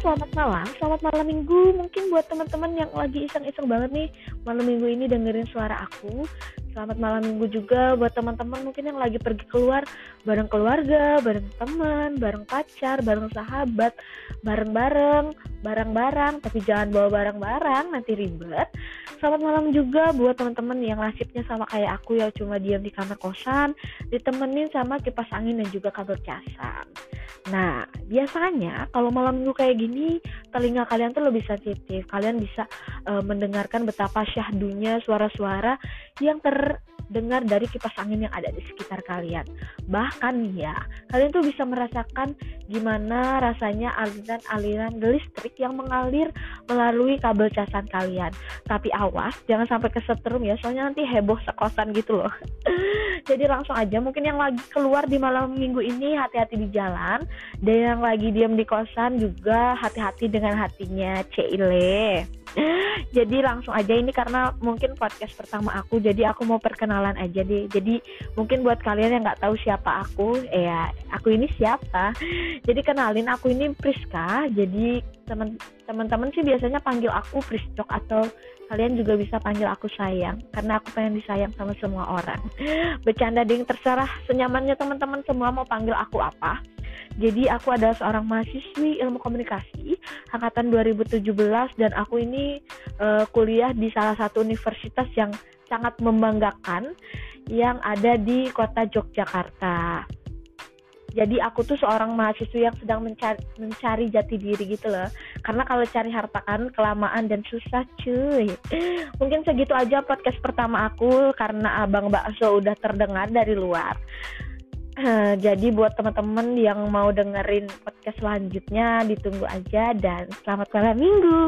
selamat malam, selamat malam minggu. Mungkin buat teman-teman yang lagi iseng-iseng banget nih malam minggu ini dengerin suara aku. Selamat malam minggu juga buat teman-teman mungkin yang lagi pergi keluar bareng keluarga, bareng teman, bareng pacar, bareng sahabat, bareng-bareng, barang-barang, tapi jangan bawa barang-barang nanti ribet. Selamat malam juga buat teman-teman yang nasibnya sama kayak aku ya cuma diam di kamar kosan, ditemenin sama kipas angin dan juga kabel casan. Nah, biasanya kalau malam minggu kayak gini, telinga kalian tuh lebih sensitif. Kalian bisa uh, mendengarkan betapa syahdunya suara-suara yang terdengar dari kipas angin yang ada di sekitar kalian. Bahkan ya, kalian tuh bisa merasakan gimana rasanya aliran-aliran listrik yang mengalir melalui kabel casan kalian. Tapi awas, jangan sampai kesetrum ya, soalnya nanti heboh sekosan gitu loh. Jadi langsung aja, mungkin yang lagi keluar di malam minggu ini hati-hati di jalan, dan yang lagi diam di kosan juga hati-hati dengan hatinya, Cile. jadi langsung aja ini karena mungkin podcast pertama aku jadi aku mau perkenalan aja deh. Jadi mungkin buat kalian yang nggak tahu siapa aku ya aku ini siapa? Jadi kenalin aku ini Priska. Jadi teman teman-teman sih biasanya panggil aku Priscok atau kalian juga bisa panggil aku sayang karena aku pengen disayang sama semua orang. Bercanda ding terserah senyamannya teman-teman semua mau panggil aku apa jadi aku adalah seorang mahasiswi ilmu komunikasi angkatan 2017 dan aku ini uh, kuliah di salah satu universitas yang sangat membanggakan yang ada di kota Yogyakarta. Jadi aku tuh seorang mahasiswa yang sedang mencari, mencari jati diri gitu loh. Karena kalau cari harta kan kelamaan dan susah cuy. Mungkin segitu aja podcast pertama aku karena abang bakso udah terdengar dari luar. Jadi buat teman-teman yang mau dengerin podcast selanjutnya ditunggu aja dan selamat malam minggu.